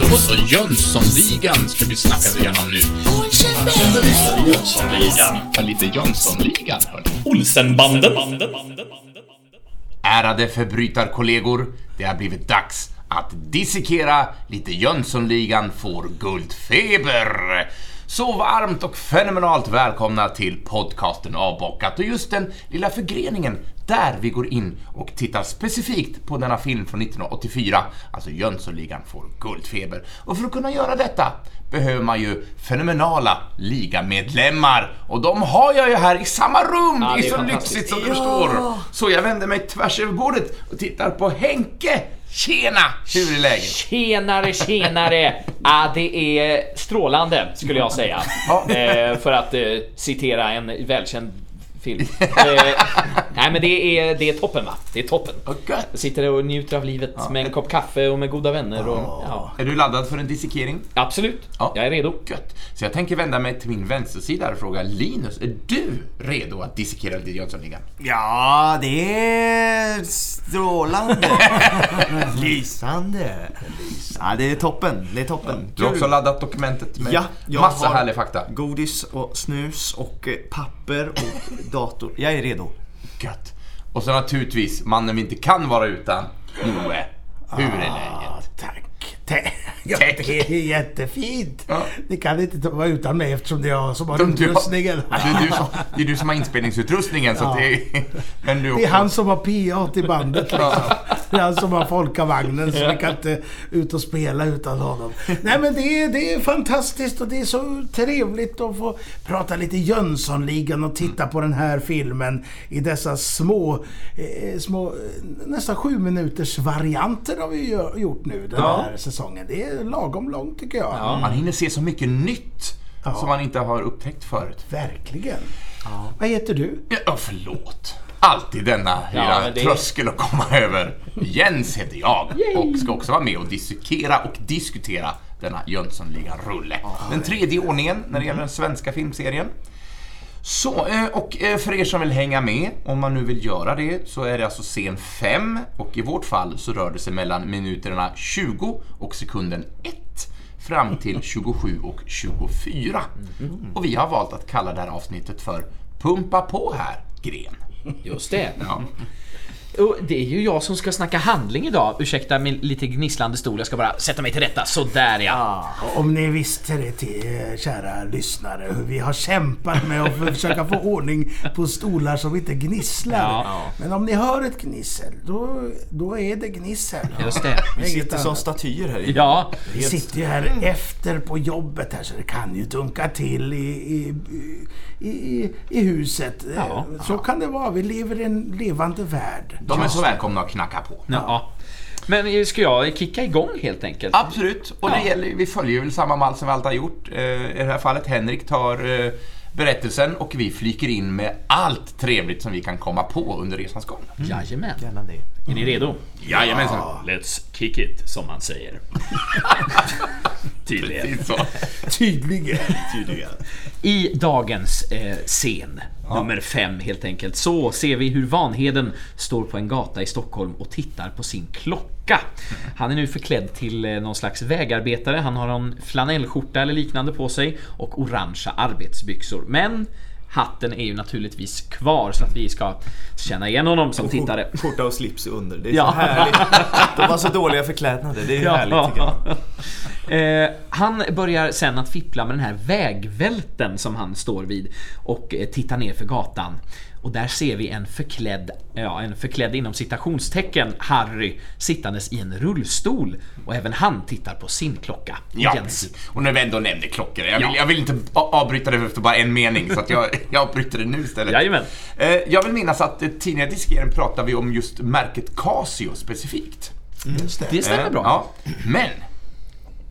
Då så, Jönssonligan ska vi snacka igenom nu. Jönssonligan. Ja, lite Jönssonligan, hörni. Olsenbanden. Ärade förbrytarkollegor, det har blivit dags att dissekera lite Jönssonligan får guldfeber. Så varmt och fenomenalt välkomna till podcasten Avbockat och just den lilla förgreningen där vi går in och tittar specifikt på denna film från 1984, alltså Jönssonligan får guldfeber. Och för att kunna göra detta behöver man ju fenomenala ligamedlemmar och de har jag ju här i samma rum! Ja, det det är så lyxigt som du förstår. Så jag vänder mig tvärs över bordet och tittar på Henke. Tjena! Hur är läget? Tjenare, tjenare! Ah, det är strålande, skulle jag säga. Ja. Eh, för att eh, citera en välkänd film. Eh, nej, men det är, det är toppen, va? Det är toppen. Jag sitter och njuter av livet med en kopp kaffe och med goda vänner och... Ja, Är du laddad för en dissekering? absolut. Ja. Jag är redo. Gött. Så jag tänker vända mig till min vänstersida och fråga Linus, är du redo att dissekera lite Jönssonligan? Ja, det är strålande. Lysande. Ja, det är toppen. Det är toppen. Du har också laddat dokumentet med Ja, massa har härlig fakta. Godis och snus och eh, papper och dator. Jag är redo. Gött. Och så naturligtvis, mannen vi inte kan vara utan, Moe. Hur är läget? Tack. Ja, det är jättefint. Ja. Ni kan inte vara utan mig eftersom det är jag som har du har- utrustningen. Ja, Det är, du som, det är du som har inspelningsutrustningen så att det är... Men du Det är han som har PA till bandet liksom. Det är han som har folkavagnen så vi kan inte ut och spela utan honom. Nej men det är, det är fantastiskt och det är så trevligt att få prata lite Jönssonligan och titta på den här filmen i dessa små, eh, små nästan sju minuters varianter har vi gjort nu den Ja. här säsongen. Det är lagom långt tycker jag. Man hinner se så mycket nytt som man inte har upptäckt förut. Verkligen. Vad heter du? Ja, förlåt. Alltid denna men det- tröskel att komma över. Jens heter jag och ska också vara med och dissekera och diskutera denna Jönssonligan-rulle. Den tredje ordningen när det gäller den svenska filmserien. Så, eh, och eh, för er som vill hänga med, om man nu vill göra det, så är det alltså scen 5 och i vårt fall så rör det sig mellan minuterna 20 och sekunden 1 fram till 27 och 24. Och vi har valt att kalla det här avsnittet för Pumpa på här, gren. Just det. Ja. Och det är ju jag som ska snacka handling idag. Ursäkta min lite gnisslande stol, jag ska bara sätta mig till rätta. Sådär ja. Och Om ni visste det till eh, kära lyssnare hur vi har kämpat med att försöka få ordning på stolar som inte gnisslar. Ja. Men om ni hör ett gnissel, då, då är det gnissel. Just det. Vi sitter som statyer här. Ja, Vi sitter ju här efter på jobbet här så det kan ju dunka till i, i, i, i, i huset. Ja. Så kan det vara. Vi lever i en levande värld. De är så välkomna att knacka på. ja. Men ska jag kicka igång helt enkelt? Absolut, och det Ja. gäller, vi följer väl samma mall som vi alltid har gjort. Eh, I det här fallet Henrik tar eh, berättelsen och vi flyker in med allt trevligt som vi kan komma på under resans gång. Jajamän. Gärna det. Är ni redo? Jajamensan. Let's kick it, som man säger. Tydligen. Tydligen. I dagens eh, scen, nummer fem helt enkelt, så ser vi hur Vanheden står på en gata i Stockholm och tittar på sin klocka. Han är nu förklädd till eh, någon slags vägarbetare. Han har en flanellskjorta eller liknande på sig och orangea arbetsbyxor. Men hatten är ju naturligtvis kvar så att vi ska känna igen honom som tittare. Skjorta och slips under. Det är Ja. så härligt. De har så dåliga förklädnader. Det är ju härligt tycker jag. Eh, han börjar sen att fippla med den här vägvälten som han står vid och eh, tittar ner för gatan. Och där ser vi en förklädd, ja en förklädd inom citationstecken, Harry, sittandes i en rullstol. Och även han tittar på sin klocka. Ja, Jens. Och när vi ändå nämner klockor, jag vill, Ja. jag vill inte avbryta det efter bara en mening, så att jag, jag avbryter det nu istället. Jajamän. Eh, jag vill minnas att tidigare i diskeren pratade vi om just märket Casio specifikt. Just det. Det stämmer Eh, bra. Ja, men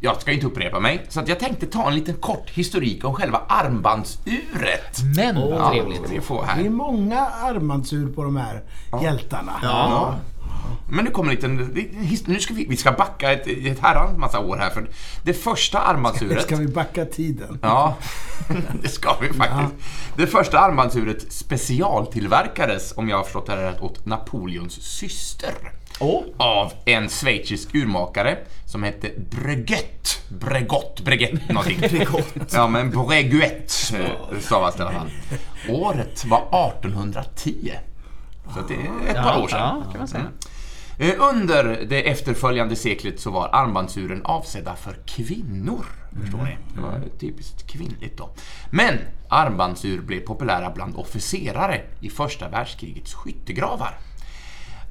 jag ska inte upprepa mig, så att jag tänkte ta en liten kort historik om själva armbandsuret. Men vad Ja, trevligt. det får Det är här. många armbandsur på de här hjältarna. Ja. Men nu kommer en liten... Nu ska vi, vi ska backa ett, ett herrans massa år här. För det första armbandsuret... Ska vi backa tiden? Ja, det ska vi faktiskt. Det första armbandsuret specialtillverkades, om jag har förstått det här rätt, åt Napoleons syster. Åh. Av en schweizisk urmakare som hette Breguet. Bregot, Breguet någonting. Ja, men Breguet eh, stavas det i alla fall. Året var 1810. Så det är ett par år sedan. Ja, kan man säga. Eh, Under det efterföljande seklet så var armbandsuren avsedda för kvinnor. Förstår ni? Det var typiskt kvinnligt då. Men armbandsur blev populära bland officerare i första världskrigets skyttegravar.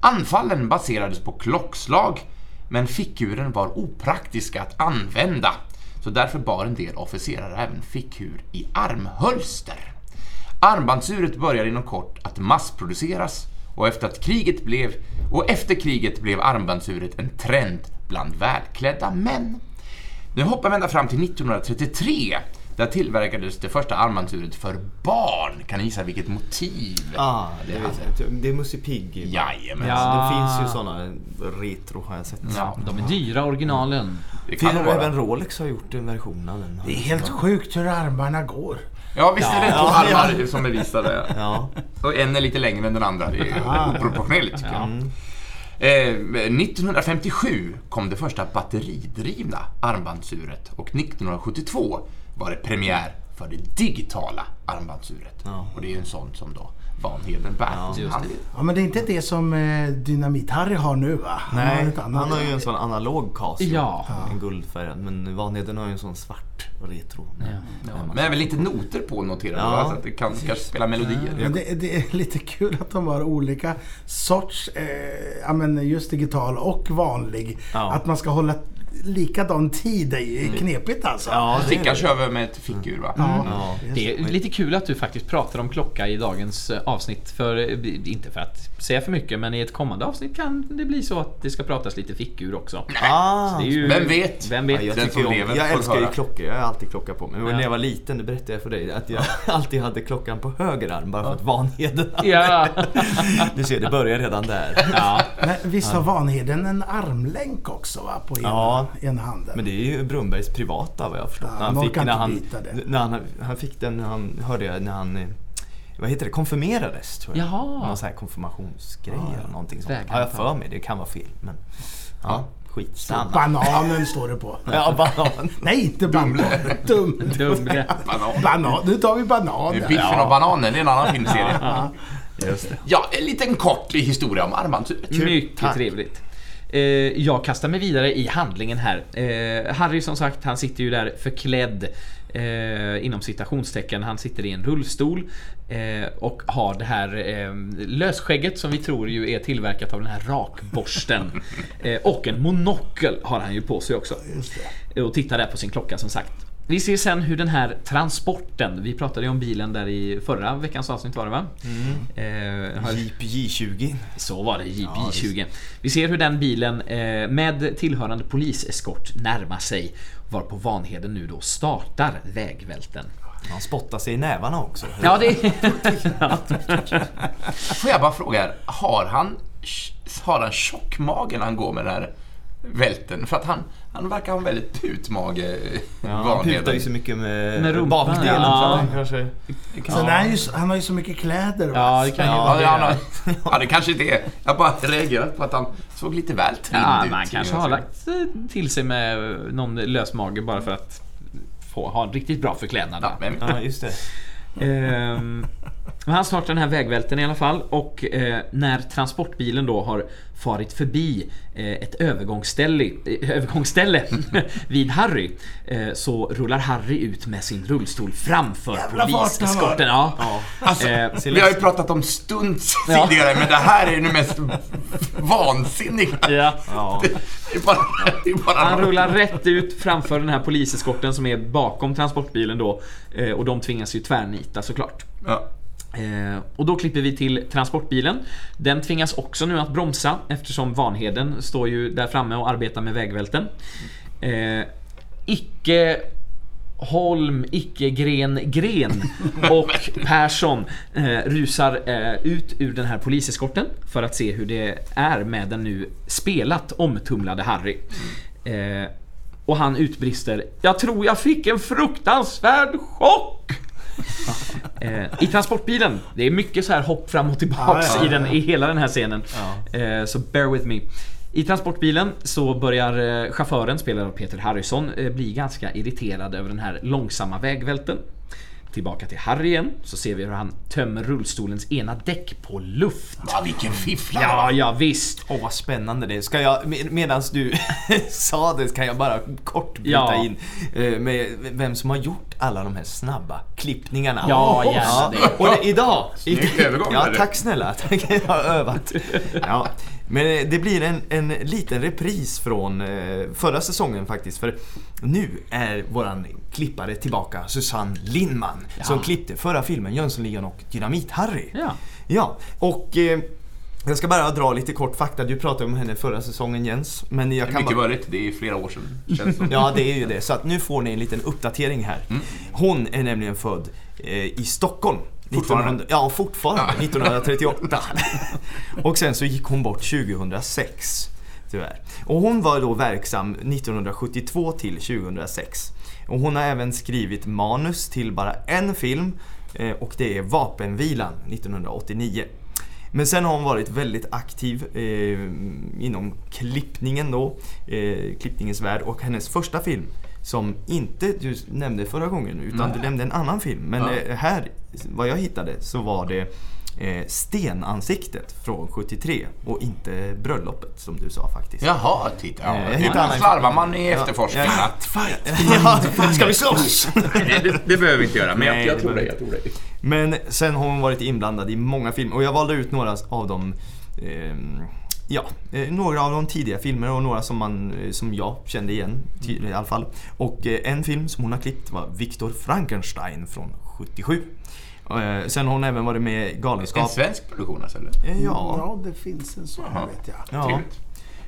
Anfallen baserades på klockslag, men fickuren var opraktiska att använda. Så därför bar en del officerare även fickur i armhölster. Armbandsuret började inom kort att massproduceras och efter, att kriget blev, och efter kriget blev armbandsuret en trend bland välklädda män. Nu hoppar vi ända fram till 1933. Där tillverkades det första armbandsuret för barn. Kan ni gissa vilket motiv Ah, det, det vet hade? jag. det är Musse Pigg. Jajamän. Ja. Det finns ju såna retro har jag sett. Ja, De är dyra, originalen. det kan. Även Rolex har gjort en version av den. Det är helt sjukt hur armarna går. Ja, visst är det två Ja, armar som är visade. Ja. Och en är lite längre än den andra. Det är Ah. oproportionerligt tycker jag. Mm. Eh, 1957 kom det första batteridrivna armbandsuret och 1972 var det premiär för det digitala armbandsuret. Ja. Och det är ju en sån som då Vanheden bär på sin just hand. Ja, men det är inte det som eh, Dynamit-Harry har nu va? Han har Nej, annat. han har ju en sån analog Casio. Ja. En guldfärgad. Men Vanheden har ju en sån svart retro. Men även lite noter på noterar Ja. så att det kan kanske spela melodier. Men det, det är lite kul att de har olika sorts, eh, ja men just digital och vanlig. Ja. Att man ska hålla likadan tid, är ju knepigt alltså. Ja, Stickan kör vi med ett fickur va? Ja. Ja. Det är lite kul att du faktiskt pratar om klocka i dagens eh, avsnitt. För, eh, inte för att säga för mycket, men i ett kommande avsnitt kan det bli så att det ska pratas lite fickur också. Ah, Det är ju, Vem vet? Vem Ja, vet? jag, Den som lever jag älskar ju klockor, jag har alltid klocka på mig. Men Ja. när jag var liten, det berättade jag för dig, att jag alltid hade klockan på höger arm bara för att Vanheden Ja. Du ser, det börjar redan där. ja. Men visst har Vanheden en armlänk också va? På ena, Ja. Ena handen. Men det är ju Brunbergs privata vad jag förstått. Ja, när han fick, när han, när han, han fick den, när han, hörde jag, när han eh, vad heter det, konfirmerades tror jag. Jaha. Någon sån här konfirmationsgrej eller någonting sånt. Har jag för mig, det kan vara fel. Men ja, skitsamma. Bananen står det på. Ja, banan. Nej, inte banan. Dum. Dumre. Banan. Banan. Nu tar vi banan. Det är Biffen och bananen, det är en annan filmserie. Just det. Ja, en liten kort historia om armbandsuret. Mycket Tack. trevligt. Eh, jag kastar mig vidare i handlingen här. Eh, Harry som sagt, han sitter ju där förklädd eh, inom citationstecken. Han sitter i en rullstol eh, och har det här eh, lösskägget som vi tror ju är tillverkat av den här rakborsten. Eh, och en monokel har han ju på sig också. Och tittar där på sin klocka som sagt. Vi ser sen hur den här transporten, vi pratade ju om bilen där i förra veckans avsnitt var det va? Eh, har- Jeep J20. så var det, JP20. Vi ser hur den bilen eh, med tillhörande poliseskort närmar sig varpå Vanheden nu då startar vägvälten. Han spottar sig i nävarna också. Ja, det... Får jag bara fråga, er, har han, har han tjockmage när han går med den här välten? För att han, han verkar ha en väldigt putmage, Ja, han putar ju så mycket med, Med rumpan, bakdelen. ja. han kanske... Sen är han, ju, han har ju så mycket kläder. Ja, det kan ju vara det, han har, ja, det kanske inte är. Jag bara reagerat på att han såg lite väl trim Ja, ut. man kanske har lagt till sig med någon lösmage bara för att få ha en riktigt bra förklädnad. Ja, men, Ja, just det. Ehm, men han startar den här vägvälten i alla fall och eh, när transportbilen då har farit förbi eh, ett övergångsställe, eh, övergångsställe vid Harry så så rullar Harry ut med sin rullstol framför poliseskorten. Ja. Alltså, Eh, vi har ju pratat om stunts Ja. tidigare, men det här är ju det mest vansinniga. Ja. Ja. Det är bara, det är bara Han rullar rätt ut framför den här poliseskorten som är bakom transportbilen då eh, och de tvingas ju tvärnita såklart. Ja. Eh, och då klipper vi till transportbilen. Den tvingas också nu att bromsa eftersom Vanheden står ju där framme och arbetar med vägvälten. Eh, icke Holm, Icke-Gren, Gren och Persson eh, rusar eh, ut ur den här poliseskorten för att se hur det är med den nu spelat omtumlade Harry. Eh, och han utbrister Jag tror jag fick en fruktansvärd chock! Eh, I transportbilen, det är mycket så här hopp fram och tillbaks Ja, ja, I, den, i hela den här scenen. Ja. Eh, så bear with me. I transportbilen så börjar eh, chauffören, spelad av Peter Harrison, eh, bli ganska irriterad över den här långsamma vägvälten. Tillbaka till Harry igen, så ser vi hur han tömmer rullstolens ena däck på luft. Va, vilken fifflare! Ja, ja visst. Åh vad spännande det är. Ska jag, med, medans du sa det kan jag bara kort bryta Ja. in eh, med vem som har gjort alla de här snabba klippningarna. Ja, gärna det. Och det, idag... Snygg övergång, Ja, tack snälla. Tack, jag har övat. Ja. Men eh, det blir en, en liten repris från eh, förra säsongen faktiskt. För nu är våran klippare tillbaka, Susanne Lindman. Som klippte förra filmen Jönssonligan och Dynamit-Harry. Ja. Ja, och eh, jag ska bara dra lite kort fakta. Du pratade om henne förra säsongen Jens. Men jag Det är kan mycket bara... möjligt, det är flera år sedan. Känns som. Ja, det är ju det. Så att nu får ni en liten uppdatering här. Hon är nämligen född eh, i Stockholm. Fortfarande? 1900, ja, fortfarande. 1938. och sen så gick hon bort 2006. Tyvärr. Och hon var då verksam 1972 till 2006. Och hon har även skrivit manus till bara en film eh, och det är Vapenvilan 1989. Men sen har hon varit väldigt aktiv eh, inom klippningen då, eh, klippningens värld och hennes första film som inte du nämnde förra gången utan du nämnde en annan film. Men Ja. eh, här, vad jag hittade, så var det eh, Stenansiktet från 73 och inte Bröllopet som du sa faktiskt. Jaha, titta. Ja. Eh, annan- slarvar man i efterforskningen. ja. att- Ja, ska vi slåss? Nej, det, det behöver vi inte göra, men Nej, jag, jag tror det. Jag tror det. Men sen har hon varit inblandad i många filmer och jag valde ut några av dem ehm, Ja, eh, några av de tidiga filmer och några som, man, eh, som jag kände igen ty- i alla fall. Och eh, en film som hon har klippt var Victor Frankenstein från 77. Eh, Sen har hon även varit med i En Galenskap. svensk produktion alltså, eller? Ja, Ja, det finns en sån Jaha. vet jag. ja. Trevligt.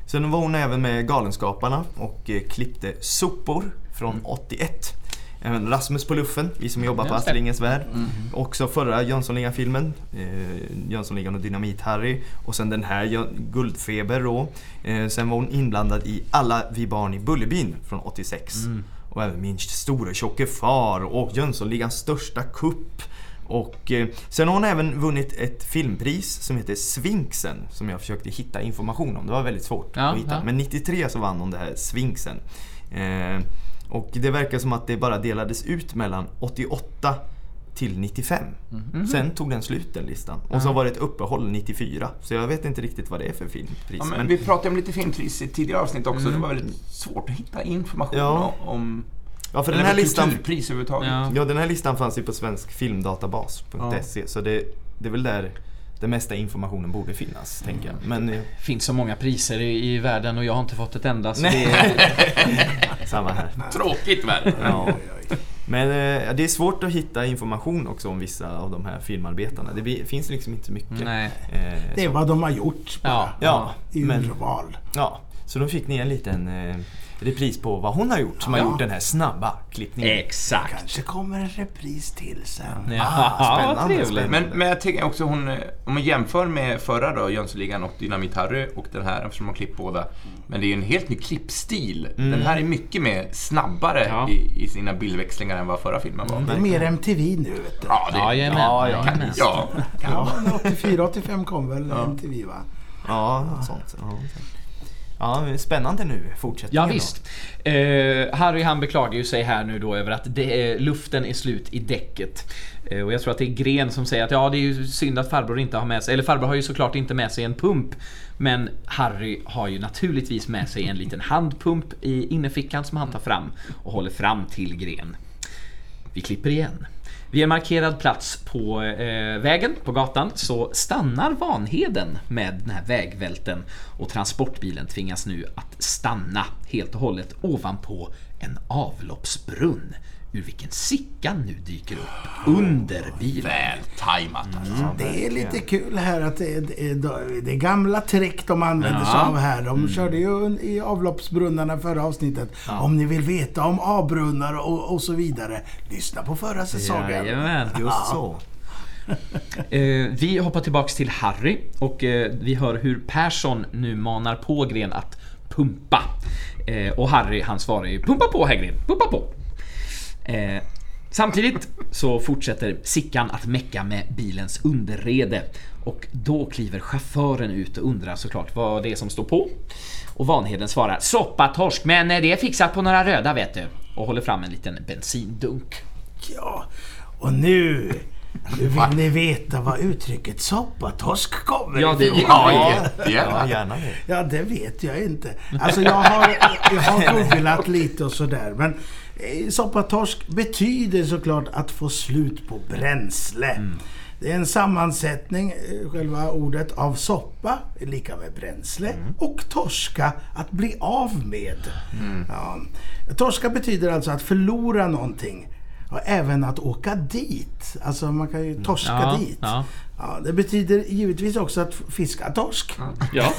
Sen var hon även med Galenskaparna och klippte Sopor från 81. Även Rasmus på luffen, vi som jobbar på. Astrid Lindgrens Värld. Också förra Jönssonligan-filmen, eh, Jönssonligan och Dynamit-Harry. Och sen den här, Guldfeber då. Eh, sen var hon inblandad i Alla vi barn i Bullerbyn från 86. Och även Min store tjocke far och Jönssonligans största kupp. Och eh, sen har hon även vunnit ett filmpris som heter Svinksen som jag försökte hitta information om. Det var väldigt svårt Ja, att hitta. ja. Men 93 så vann hon det här Svinksen. Eh, och det verkar som att det bara delades ut mellan 88 till 95. Mhm. Sen tog den slut den listan. Och så var det ett uppehåll 94. Så jag vet inte riktigt vad det är för filmpris. Ja, men men vi pratade om lite filmpris i tidigare avsnitt också. Det var väldigt svårt att hitta information Ja. om... ja, för den här listan Kulturpris överhuvudtaget. Ja. Ja, den här listan fanns ju på svenskfilmdatabas.se så det, det är väl där den mesta informationen borde finnas, tänker jag. Men eh, finns så många priser i, i världen och jag har inte fått ett enda. Så Nej. det är, samma här. Tråkigt väl? Ja. Men eh, det är svårt att hitta information också om vissa av de här filmarbetarna. Det finns liksom inte mycket. nej. Eh, Det är vad de har gjort bara. Ja. Ja, I men, urval. ja, så då fick ni en liten eh, repris på vad hon har gjort som har Ja. gjort den här snabba klippningen. Exakt. Kanske kommer en repris till sen. Ja, spännande, trevligt. spännande. Men, men jag tänker också hon, om man jämför med förra då, Jönssonligan och Dynamit Harry och den här eftersom man klippt båda. Men det är ju en helt ny klippstil. Den här är mycket mer snabbare Ja. i, i sina bildväxlingar än vad förra filmen var. Det är mer MTV nu vet du. Ja, det, Jajamän. Ja, ja. jajamän. ja, Ja, 84-85 kom väl MTV va? Ja, något sånt. Ja, spännande nu, fortsättningen Ja, visst. Eh, Harry han beklagar ju sig här nu då över att det luften är slut i däcket. Eh, och jag tror att det är Gren som säger att ja, det är ju synd att farbror inte har med sig, eller farbror har ju såklart inte med sig en pump. Men Harry har ju naturligtvis med sig en liten handpump i innerfickan som han tar fram och håller fram till Gren. Vi klipper igen. Vid en markerad plats på eh, vägen, på gatan, så stannar Vanheden med den här vägvälten och transportbilen tvingas nu att stanna helt och hållet ovanpå en avloppsbrunn ur vilken Sickan nu dyker upp under bilen. Tajmat alltså. Det är lite kul här att det är, det är, gamla trick de använder Ja. sig av här. De körde ju i avloppsbrunnarna förra avsnitet. Om ni vill veta om A-brunnar och, och så vidare, lyssna på förra säsongen. Jajamän. Just så. Eh, vi hoppar tillbaks till Harry och eh, vi hör hur Persson nu manar på Gren att pumpa. Eh, och Harry han svarar ju pumpa på Häggren, pumpa på. Samtidigt så fortsätter Sickan att mecka med bilens underrede och då kliver chauffören ut och undrar såklart vad det är som står på. Och Vanheden svarar soppatorsk men eh, det är fixat på några röda vet du. Och håller fram en liten bensindunk. Ja, och nu, nu vill ni veta vad uttrycket soppatorsk kommer Ja, det- ifrån. Ja, Ja, jättegärna. gärna det. Ja, det vet jag inte. Alltså jag har, jag har googlat lite och sådär. Men soppatorsk betyder såklart att få slut på bränsle. Det är en sammansättning, eh, själva ordet, av soppa, lika med bränsle, och torska, att bli av med. Ja. Torska betyder alltså att förlora någonting. Och även att åka dit. Alltså man kan ju torska Ja, dit. ja. Ja, det betyder givetvis också att fiska torsk. Ja.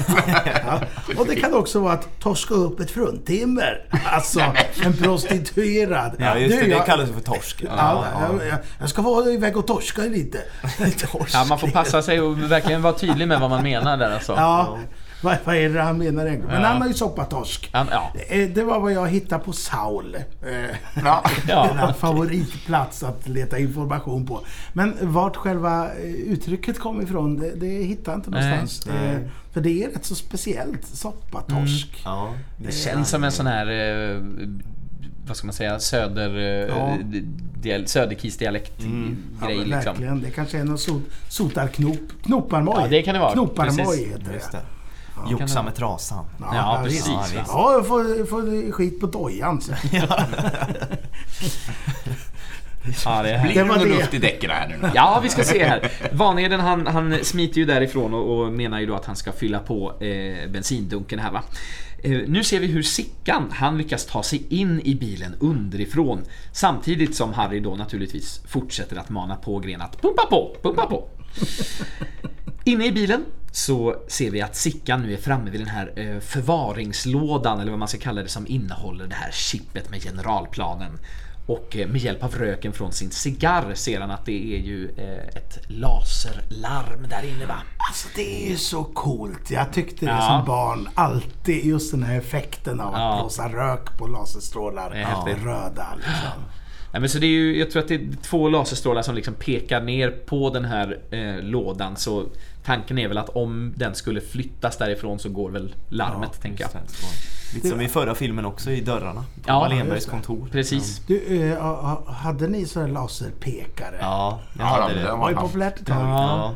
Ja. Och det kan också vara att torska upp ett fruntimmer. Alltså en prostituerad. Ja, just det. Du, Det jag- kallas för torsk. Ja, jag, jag, jag ska vara iväg och torska lite. Torsk. Ja, man får passa sig och verkligen vara tydlig med vad man menar där alltså. Ja, vad, vad är det han menar egentligen? Men Ja. han har ju soppatorsk. Han- ja. Eh, Det var vad jag hittade på Saul. Eh, Ja. Ja. Favoritplats att leta information på. Men vart själva eh, uttrycket kom ifrån, det, det hittar jag inte Nej, någonstans. Det, för det är rätt så speciellt. Soppatorsk. Ja. Det känns som en sån här, vad ska man säga, söder... Ja. dial- Söderkisdialekt Ja, grej men liksom. verkligen. Det kanske är någon sot, sotarknop. Knoparmoj. Ja, det kan det vara. Knoparmoj heter det. Joxa med trasan. Ja, precis. Ja, Ja, visst. ja jag får, får skit på dojan sen. Ja, det är Blir Det någon det. luft i däcken här nu? Ja, vi ska se här. Vanheden han, han smiter ju därifrån och, och menar ju då att han ska fylla på eh, bensindunken här va. Eh, nu ser vi hur Sickan, han lyckas ta sig in i bilen underifrån. Samtidigt som Harry då naturligtvis fortsätter att mana på Gren att pumpa på, pumpa på. Inne i bilen så ser vi att Sickan nu är framme vid den här eh, förvaringslådan eller vad man ska kalla det som innehåller det här chippet med generalplanen. Och eh, med hjälp av röken från sin cigarr ser han att det är ju eh, ett laserlarm där inne va? Alltså det är ju så coolt. Jag tyckte det Ja. som barn. Alltid just den här effekten av att Ja. blåsa rök på laserstrålar. Häftigt. Röda liksom. Ja, men så det är ju, jag tror att det är två laserstrålar som liksom pekar ner på den här eh, lådan så tanken är väl att om den skulle flyttas därifrån så går väl larmet tänker jag. Lite som i förra filmen också, i dörrarna. På Ja, Wallenbergs kontor. Precis. Du, eh, ha- hade ni sådana laserpekare? Ja, jag Ja, hade det. Det var ju populärt ett tag. Ja,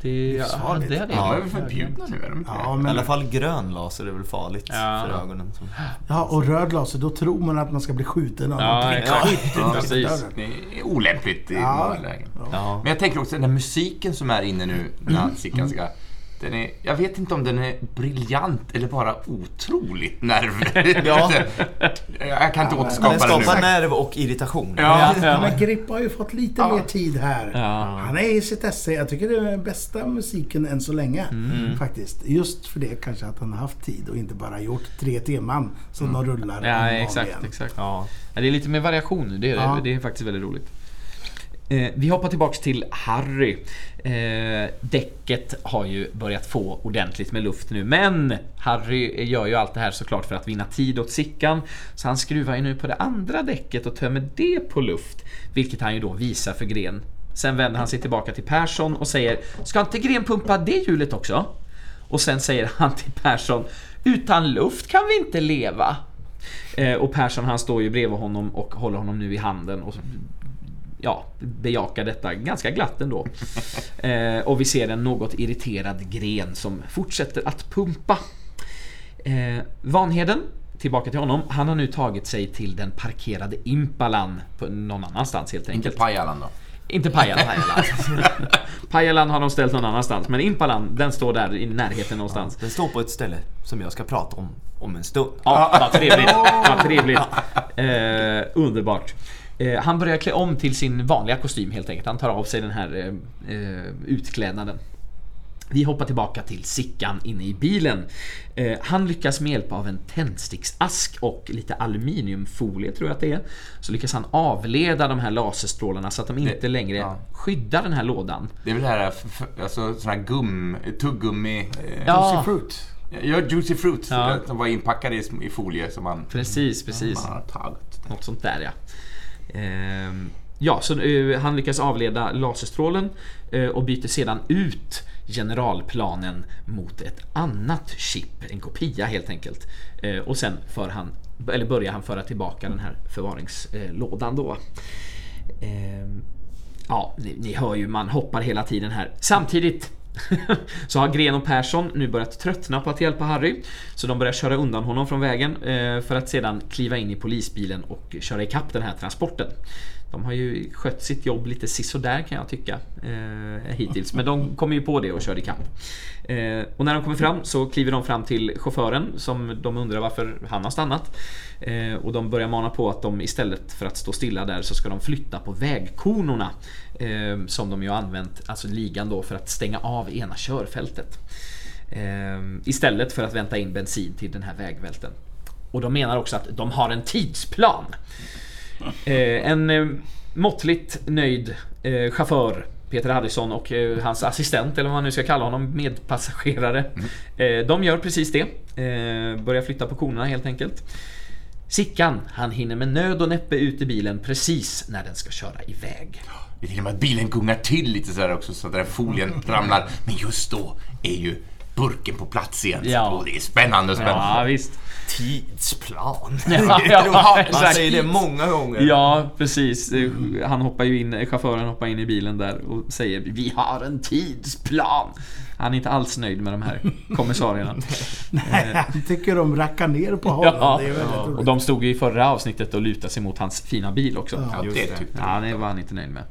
det, ja, Livsfarligt. det är väl förbjudna nu? Är de inte Ja, men, I alla fall grön laser är väl farligt Ja. för ögonen. Så. ja, och röd laser, då tror man att man ska bli skjuten av Ja, någonting. Ja, precis. Det är olämpligt i Ja. många lägen. Ja. Men jag tänker också den här musiken som är inne nu när Sickan ska... Den är, jag vet inte om den är briljant eller bara otroligt nerv... Ja. jag kan inte Den återskapa det nu. skapar nerv och irritation. Ja. Ja. Men Grippa har ju fått lite Ja. mer tid här. Ja. Han är i sitt esse. Jag tycker det är den bästa musiken än så länge. Mm. Faktiskt. Just för det kanske att han har haft tid och inte bara gjort tre teman som de rullar om och Ja, om exakt, exakt. Ja. Ja, det är lite mer variation nu, det är, det. Ja. det är faktiskt väldigt roligt. Eh, vi hoppar tillbaks till Harry. Eh, däcket har ju börjat få ordentligt med luft nu, men Harry gör ju allt det här såklart för att vinna tid åt Sickan. Så han skruvar ju nu på det andra däcket och tömmer det på luft, vilket han ju då visar för Gren. Sen vänder han sig tillbaka till Persson och säger Ska inte Gren pumpa det hjulet också? Och sen säger han till Persson Utan luft kan vi inte leva. Eh, och Persson han står ju bredvid honom och håller honom nu i handen och ja, bejakar detta ganska glatt ändå. Eh, och vi ser en något irriterad gren som fortsätter att pumpa. Eh, Vanheden, tillbaka till honom, han har nu tagit sig till den parkerade Impalan på någon annanstans helt Inte enkelt. Pajalan då? Inte Pajala, Pajala. Pajalan har de ställt någon annanstans, men Impalan, den står där i närheten någonstans. Den står på ett ställe som jag ska prata om om en stund. Ja, vad trevligt. Vad trevligt. Eh, underbart. Eh, han börjar klä om till sin vanliga kostym helt enkelt. Han tar av sig den här eh, eh, utklädnaden. Vi hoppar tillbaka till Sickan inne i bilen. Eh, han lyckas med hjälp av en tändsticksask och lite aluminiumfolie tror jag att det är. Så lyckas han avleda de här laserstrålarna så att de inte längre ja. skyddar den här lådan. Det är väl det här, alltså sån här gum, tuggummi... Eh, Ja. Juicy fruit. Ja, juicy fruit. Ja. De var inpackade i, i folie som man, Precis, precis. man har tagit. Något sånt där ja. Ehm, ja, så eh, han lyckas avleda laserstrålen eh, och byter sedan ut generalplanen mot ett annat chip, en kopia helt enkelt. Eh, och sen för han, eller börjar han föra tillbaka den här förvaringslådan då. Ehm, ja, ni, ni hör ju, man hoppar hela tiden här. Samtidigt så har Gren och Persson nu börjat tröttna på att hjälpa Harry. Så de börjar köra undan honom från vägen eh, för att sedan kliva in i polisbilen och köra ikapp den här transporten. De har ju skött sitt jobb lite sisådär kan jag tycka eh, hittills. Men de kommer ju på det och kör ikapp. Eh, och när de kommer fram så kliver de fram till chauffören som de undrar varför han har stannat. Eh, och de börjar mana på att de istället för att stå stilla där så ska de flytta på vägkonorna. Eh, som de ju har använt, alltså ligan då, för att stänga av ena körfältet. Eh, istället för att vänta in bensin till den här vägvälten. Och de menar också att de har en tidsplan. Eh, en eh, måttligt nöjd eh, chaufför Peter Harrison och hans assistent, eller vad man nu ska kalla honom, medpassagerare. Eh, de gör precis det. Börjar flytta på konerna helt enkelt. Sickan, han hinner med nöd och näppe ut i bilen precis när den ska köra iväg. Det är till och med att bilen gungar till lite sådär också så att den folien ramlar. Men just då är ju burken på plats igen. Ja. Och det är spännande och Ja, spännande. visst. Tidsplan. Ja, ja, Man säger det många gånger. Ja, precis. Eh, Han hoppar ju in, chauffören hoppar in i bilen där och säger Vi har en tidsplan. Han är inte alls nöjd med de här kommissarierna. Nej, han tycker de rackar ner på honom. Ja, och de stod ju i förra avsnittet och lutade sig mot hans fina bil också. Ja, det. tyckte Ja, det var han inte nöjd med.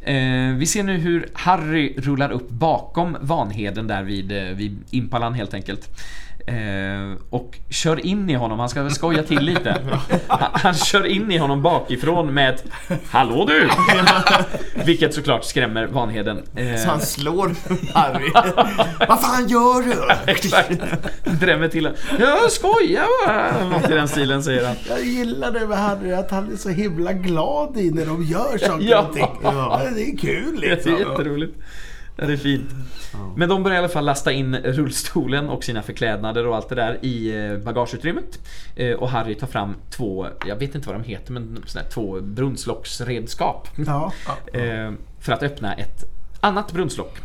Eh, vi ser nu hur Harry rullar upp bakom Vanheden där vid, eh, vid Impalan helt enkelt. Eh, och kör in i honom, han ska skoja till lite. Han, han kör in i honom bakifrån med ett Hallå du! Vilket såklart skrämmer Vanheden. Eh, Så han slår Harry. Vad fan gör du? Exakt! Drämmer till honom. Jag skojar bara! Något i den stilen säger han. Jag gillar det med Harry, att han är så himla glad i när de gör saker Ja. och ting. Ja. Det är kul Det är liksom. jätteroligt. Ja, det är fint. Men de börjar i alla fall lasta in rullstolen och sina förklädnader och allt det där i eh, bagageutrymmet. Eh, Och Harry tar fram två, jag vet inte vad de heter, men såna här två brunnslocksredskap. Ja. Eh, För att öppna ett annat brunnslock.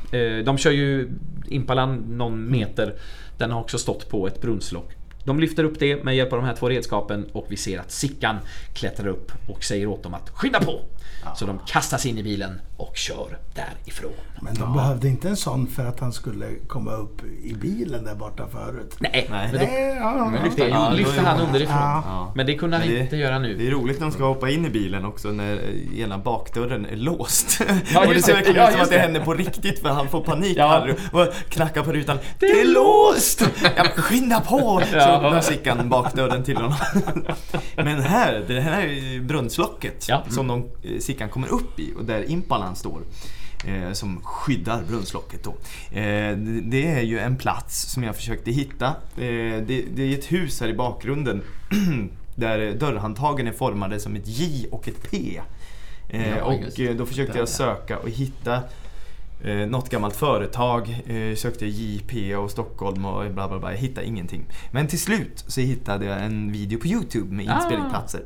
De kör ju Impalan någon meter. Den har också stått på ett brunnslock. De lyfter upp det med hjälp av de här två redskapen och vi ser att Sickan klättrar upp och säger åt dem att skynda på. Så de kastas in i bilen och kör därifrån. Men de behövde inte en sån för att han skulle komma upp i bilen där borta förut. Nej, Nej. men då Nej, ja, Men ja. det Ja, är han det- underifrån. Ja. Men det kunde han det- inte göra Det nu. är roligt när de ska hoppa in i bilen också när ena bakdörren är låst. Ja, och det ser det. verkligen Ja, ut som att det det. händer på riktigt för han får panik Ja. Och knackar på rutan. Det är låst! Ja, skynda på! Så Ja. Sickan bakdörren till honom. Men här, det här är ju brunnslocket Ja. som de, eh, Sickan kommer upp i och där Impalan står. Eh, som skyddar brunnslocket då. Eh, det- det är ju en plats som jag försökte hitta. Eh, det, det är ett hus här i bakgrunden där dörrhandtagen är formade som ett J och ett P. Eh, Ja, och eh, då försökte jag ja. söka och hitta eh, något gammalt företag. Eh, sökte JP och Stockholm och bla bla bla. Jag hittade ingenting. Men till slut så hittade jag en video på Youtube med Ah. inspelningsplatser.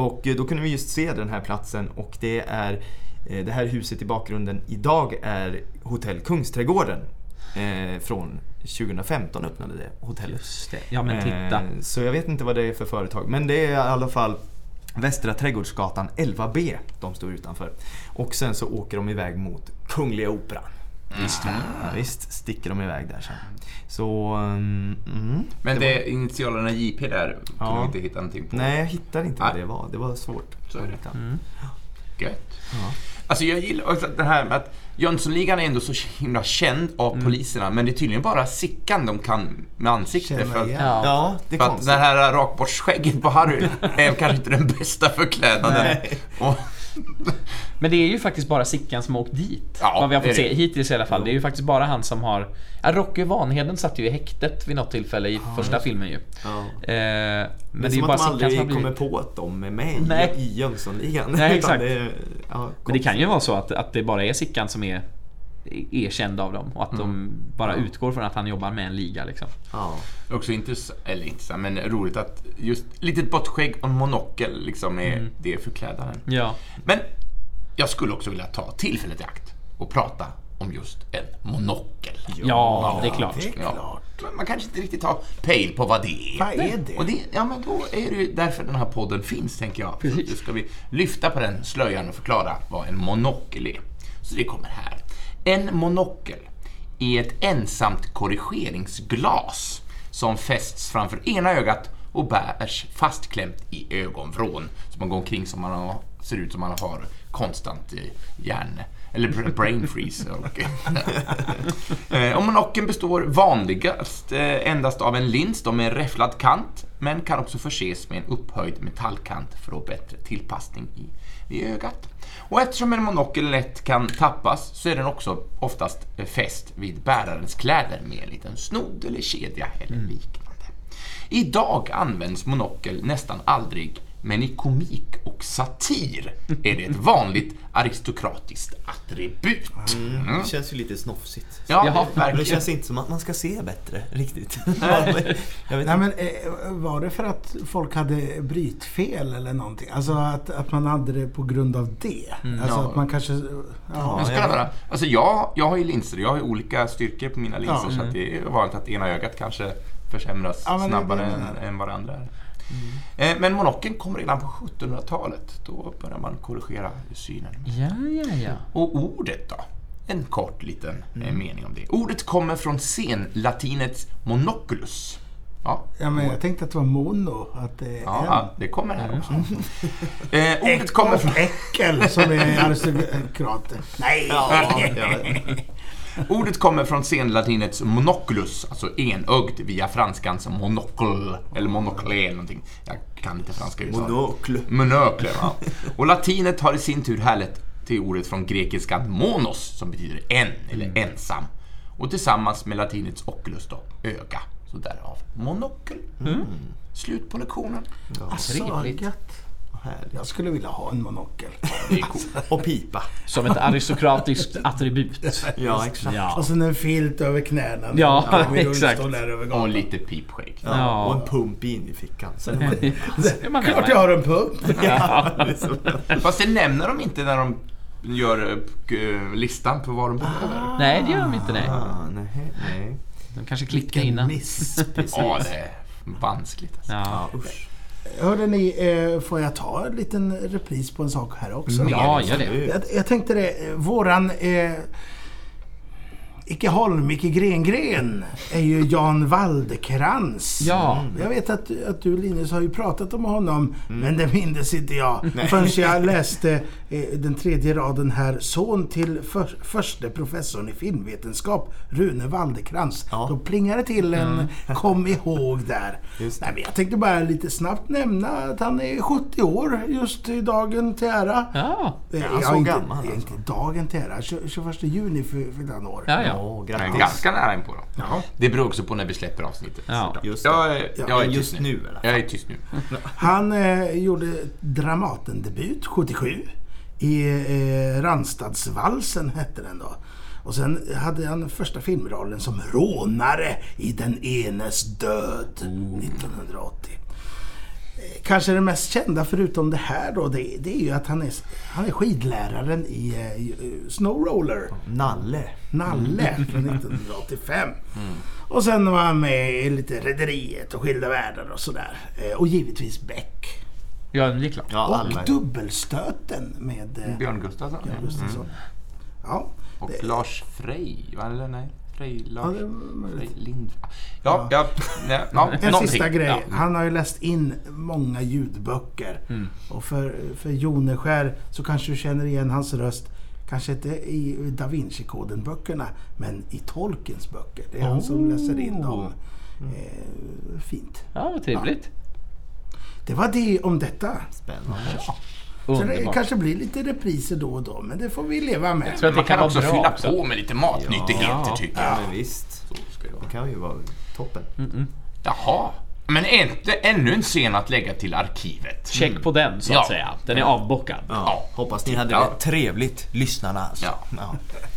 Och eh, då kunde vi just se den här platsen och det är eh, det här huset i bakgrunden idag är Hotell Kungsträdgården. Eh, från 2015 öppnade det hotellet. Det. Ja men titta. Eh, Så jag vet inte vad det är för företag. Men det är i alla fall Västra Trädgårdsgatan 11B de står utanför. Och sen så åker de iväg mot Kungliga Operan. Visst, ja, visst sticker de iväg där sen. Så... um, Mm, Men det är initialerna JP där kunde Ja. vi inte hitta någonting på. nej, jag hittade inte vad det var. Det var svårt. Så är det. att hitta. Mm. Gött. Alltså jag gillar också det här med att Jönssonligan är ändå så himla känd av Mm. poliserna, men det är tydligen bara Sickan de kan med ansikte. Känna För att. Ja. Ja, det är för att det här rakborstsskägget på Harry är kanske inte den bästa förklädnaden. Men det är ju faktiskt bara Sickan som har åkt dit. Ja, vad vi har fått se det. hittills i alla fall. Det är ju faktiskt bara han som har... Ja, Rocky Vanheden satt ju i häktet vid något tillfälle i första filmen ju. Ja. Eh, men Men det är ju att bara Sickan som aldrig har blivit... kommer på att de är med Nej. i, Jönssonligan. Nej, exakt. Det, ja, Men det kan ju vara så att, att det bara är Sickan som är erkänd av dem och att de bara utgår från att han jobbar med en liga liksom. Ja. också intressant, eller intressant, men roligt att just litet bortskägg och monokel liksom är det är förklädnaden. Ja. Men jag skulle också vilja ta tillfället i akt och prata om just en monokel. Ja, det är klart. Det är Ja. klart. Men Man kanske inte riktigt har pejl på vad det är. Vad är det? Och det, ja, men då är det ju därför den här podden finns, tänker jag. Precis. Då ska vi lyfta på den slöjan och förklara vad en monokel är. Så det kommer här. En monokel är ett ensamt korrigeringsglas som fästs framför ena ögat och bärs fastklämt i ögonvrån. Så man går omkring som man har, ser ut som man har konstant hjärn eller brain freeze. Och, eh, och monokeln består vanligast eh, endast av en lins med en räfflad kant, men kan också förses med en upphöjd metallkant för att bättre tillpassning i, i ögat. Och eftersom en monokel lätt kan tappas så är den också oftast fäst vid bärarens kläder med en liten snodd eller kedja eller liknande. Idag används monokel nästan aldrig, men i komik och satir är det ett vanligt aristokratiskt attribut. Mm. Det känns ju lite snofsigt. Ja, Jaha. det, det känns inte som att man ska se bättre riktigt. jag vet Nej, inte. men, eh, var det för att folk hade brytfel eller någonting? Alltså att, att man hade det på grund av det? Alltså Ja. att man kanske... Ja, Men ska jag det vara? Alltså jag, jag har ju linser, jag har ju olika styrkor på mina linser så att det är vanligt att ena ögat kanske försämras Ja, men det- snabbare det än, än vad det andra är. Eh, Men monokeln kom redan på 1700-talet. Då börjar man korrigera synen. Ja, ja, ja. Och ordet då? En kort liten eh, mening om det. Ordet kommer från senlatinets monoculus. Ja, ja, men jag tänkte att det var mono. Att det är ja, en. det kommer här också. Eh, ordet kommer från... Äckel som är aristokrater. Nej! Ja, ja. Ordet kommer från senlatinets monoculus, alltså enögd, via franskans monocle, eller monocle eller någonting. Jag kan inte franska uttal. Monokl. Monokler, ja. Och latinet har i sin tur härlett till ordet från grekiskan monos, som betyder en eller ensam. Och tillsammans med latinets oculus då, öga. Så därav monokel. Slut på lektionen. Alltså, Trevligt. Härligt. Jag skulle vilja ha en monokel. Och pipa. Som ett aristokratiskt attribut. Ja, exakt. Ja. Och sen en filt över knäna. Ja, exakt. Och lite pipskägg. Ja, Ja. Och en pump in i fickan. Så är man Är man Klart jag har en pump. ja, det. Fast det nämner de inte när de gör eh, listan på vad de behöver. Nej, det gör de inte. Nej. Ah, nej, nej. De kanske klickade Vilken innan. miss. Ja, det är vanskligt. Alltså. Ja. Ja, usch. Hörde ni, eh, får jag ta en liten repris på en sak här också? Ja, gör det. Jag, jag tänkte det, eh, våran eh, Icke Holm, Icke Grengren är ju Jan Waldekrans. Ja. Jag vet att, att du Linus har ju pratat om honom, men det minns inte jag. Förrän jag läste eh, den tredje raden här. Son till för, förste professorn i filmvetenskap, Rune Waldekrans. Ja. Då plingar det till en kom ihåg där. Nej, men jag tänkte bara lite snabbt nämna att han är 70 år just i dagen till ära. Ja. Eh, han så inte, gammal, inte alltså. dagen till ära. 20 21 juni fyllde han år. Ja, ja. Men grattis. ganska nära in på då. Det beror också på när vi släpper avsnittet. Ja. Just. Jag, är- Ja, jag är men tyst just nu fall. Jag är tyst nu. Han eh, gjorde Dramatendebut 77 i eh, Randstadsvalsen hette den då. Och sen hade han första filmrollen som rånare i Den enes död 1980. Kanske det mest kända förutom det här då, det, det är ju att han är, han är skidläraren i eh, Snowroller. Nalle. Nalle från 1985. Och sen var han med i lite Rederiet och Skilda världar och sådär. Eh, Och givetvis Beck. Ja, det är klart. Ja, Och alla. Dubbelstöten med Björn Gustafsson. Björn Mm. Gustafsson. Ja, Och det- Lars Frey, eller nej? Frey, ja, det. Frey, Lind. Ja, ja, ja, ja, En någonting. sista grej. Ja. Han har ju läst in många ljudböcker. Mm. Och för, för Joneskär så kanske du känner igen hans röst Kanske inte i Da Vinci-koden-böckerna, men i Tolkiens böcker. Det är han som läser in dem. Eh, fint. Ja, vad trevligt. Det var det om detta. Spännande. Så det Underbart. kanske blir lite repriser då och då, men det får vi leva med. tror att det Man kan kan också bra fylla också. på med lite matnyttigheter Ja. tycker Ja, jag. men visst. Så ska det vara. Det kan ju vara toppen. Jaha. Men inte ännu en scen att lägga till arkivet. Check på den så att Ja. säga. Den är avbockad. Ja. Hoppas ni hade Ja. det trevligt, lyssnarna alltså. Ja.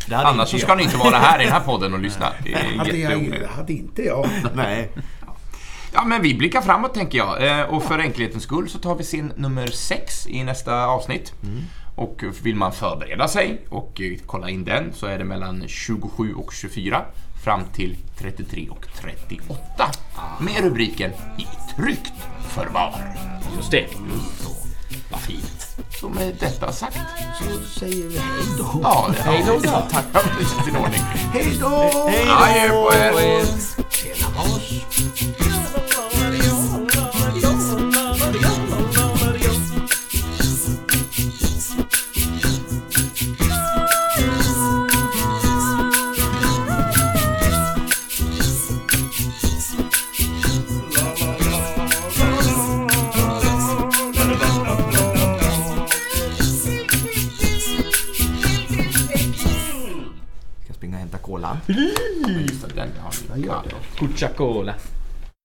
Det hade Annars så inte ska jag. ni inte vara här i den här podden och lyssna. Det är Hade, jag, hade inte jag. Nej. Ja, men vi blickar framåt tänker jag. Eh, Och för enkelhetens skull så tar vi scen nummer 6 i nästa avsnitt. Och vill man förbereda sig och eh, kolla in den så är det mellan 27 och 24 fram till 33 och 38. Med rubriken I tryggt förvar. Just det. Vad fint. Så med detta sagt Så säger vi hej då. Ja, Hej då då. Tack för sin ordning. Hej då! Adjö på er. Tjena Ska springa